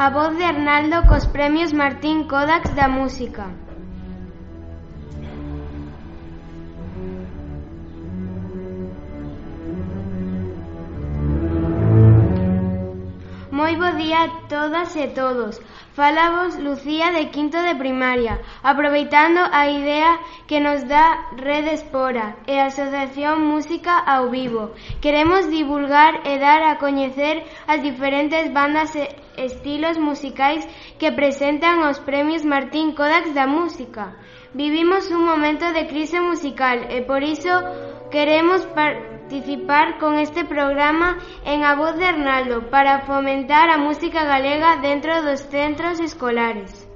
A voz de Arnaldo cos Premios Martín Kodax da Música. Moi bo día a todas e todos. Falamos Lucía de quinto de primaria, aproveitando a idea que nos dá Rede Espora e a Asociación Música ao Vivo. Queremos divulgar e dar a coñecer as diferentes bandas e estilos musicais que presentan os Premios Martín Kodax da Música. Vivimos un momento de crise musical e por iso queremos participar con este programa en A Voz de Arnaldo para fomentar a música galega dentro dos centros escolares.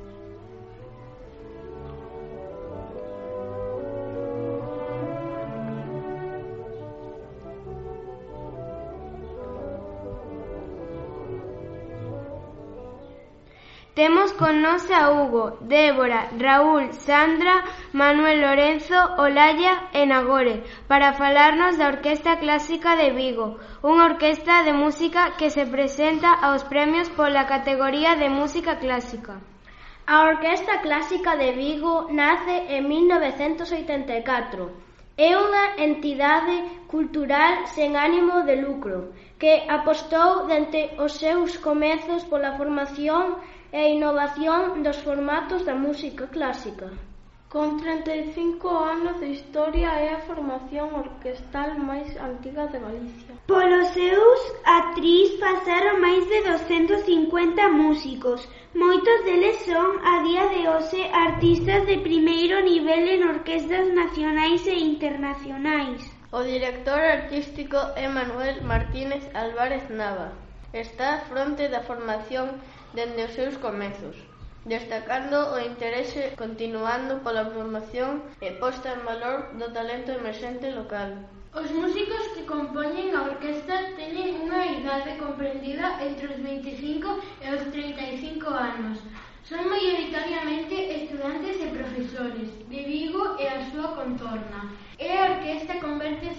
Temos con nos a Hugo, Débora, Raúl, Sandra, Manuel Lorenzo, Olaya e Nagore para falarnos da Orquesta Clásica de Vigo, unha orquesta de música que se presenta aos premios pola categoría de música clásica. A Orquesta Clásica de Vigo nace en 1984. É unha entidade cultural sen ánimo de lucro que apostou dente os seus comezos pola formación e a innovación dos formatos da música clásica. Con 35 anos de historia é a formación orquestal máis antiga de Galicia. Polos seus atriz pasaron máis de 250 músicos. Moitos deles son a día de hoxe artistas de primeiro nivel en orquestas nacionais e internacionais. O director artístico é Manuel Martínez Álvarez Nava está á fronte da formación dende os seus comezos, destacando o interese continuando pola promoción e posta en valor do talento emerxente local. Os músicos que compoñen a orquesta teñen unha idade comprendida entre os 25 e os 35 anos. Son maioritariamente estudantes e profesores de Vigo e a súa contorna. E a orquesta converte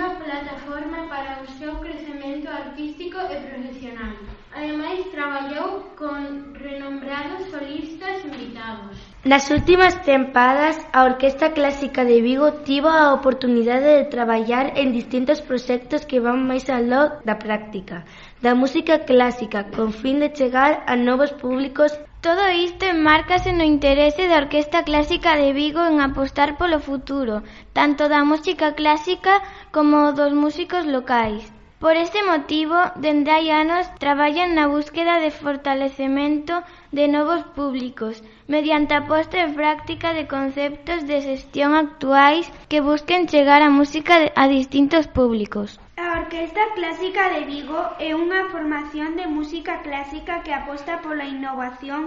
unha plataforma para o seu crecemento artístico e profesional. Ademais, traballou con renombrados solistas invitados. Nas últimas tempadas a Orquesta Clásica de Vigo tivo a oportunidade de traballar en distintos proxectos que van máis aló da práctica da música clásica con fin de chegar a novos públicos Todo isto enmárcase no interese da Orquesta Clásica de Vigo en apostar polo futuro, tanto da música clásica como dos músicos locais. Por este motivo, dende hai anos traballan na búsqueda de fortalecemento de novos públicos mediante a posta en práctica de conceptos de xestión actuais que busquen chegar a música a distintos públicos. A Orquesta Clásica de Vigo é unha formación de música clásica que aposta pola innovación,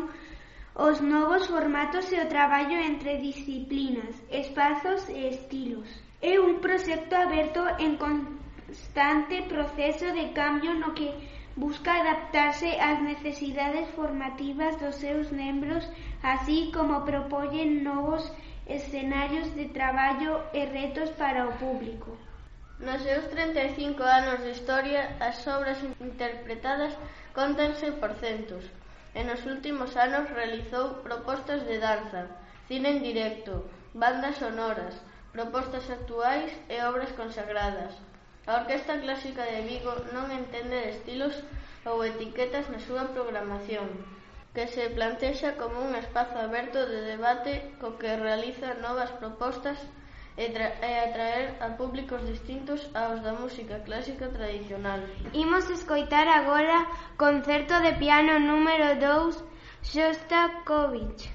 os novos formatos e o traballo entre disciplinas, espazos e estilos. É un proxecto aberto en con constante proceso de cambio no que busca adaptarse ás necesidades formativas dos seus membros, así como propoñen novos escenarios de traballo e retos para o público. Nos seus 35 anos de historia, as obras interpretadas contanse por centos, e nos últimos anos realizou propostas de danza, cine en directo, bandas sonoras, propostas actuais e obras consagradas, A Orquesta Clásica de Vigo non entende de estilos ou etiquetas na súa programación, que se plantexa como un espazo aberto de debate co que realiza novas propostas e, e atraer a públicos distintos aos da música clásica tradicional. Imos escoitar agora concerto de piano número 2 Shostakovich.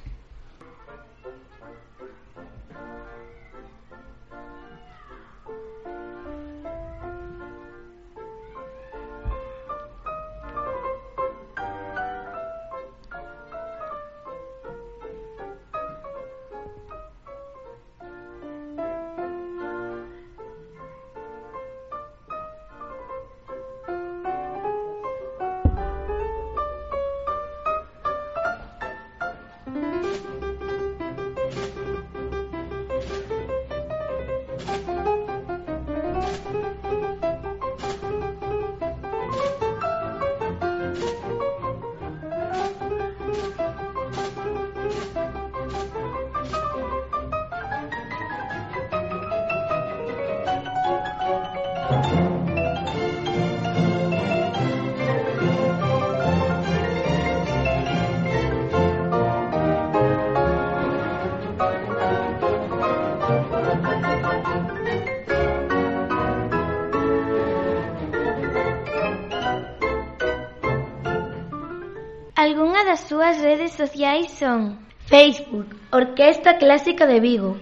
Súas redes sociais son Facebook, Orquesta Clásica de Vigo.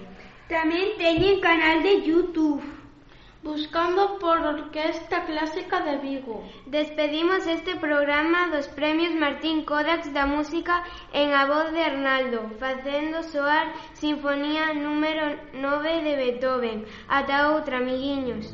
Tamén teñen canal de YouTube. Buscando por Orquesta Clásica de Vigo. Despedimos este programa dos Premios Martín Kodax da Música en a voz de Arnaldo, facendo soar Sinfonía número 9 de Beethoven. Ata outra, amiguiños.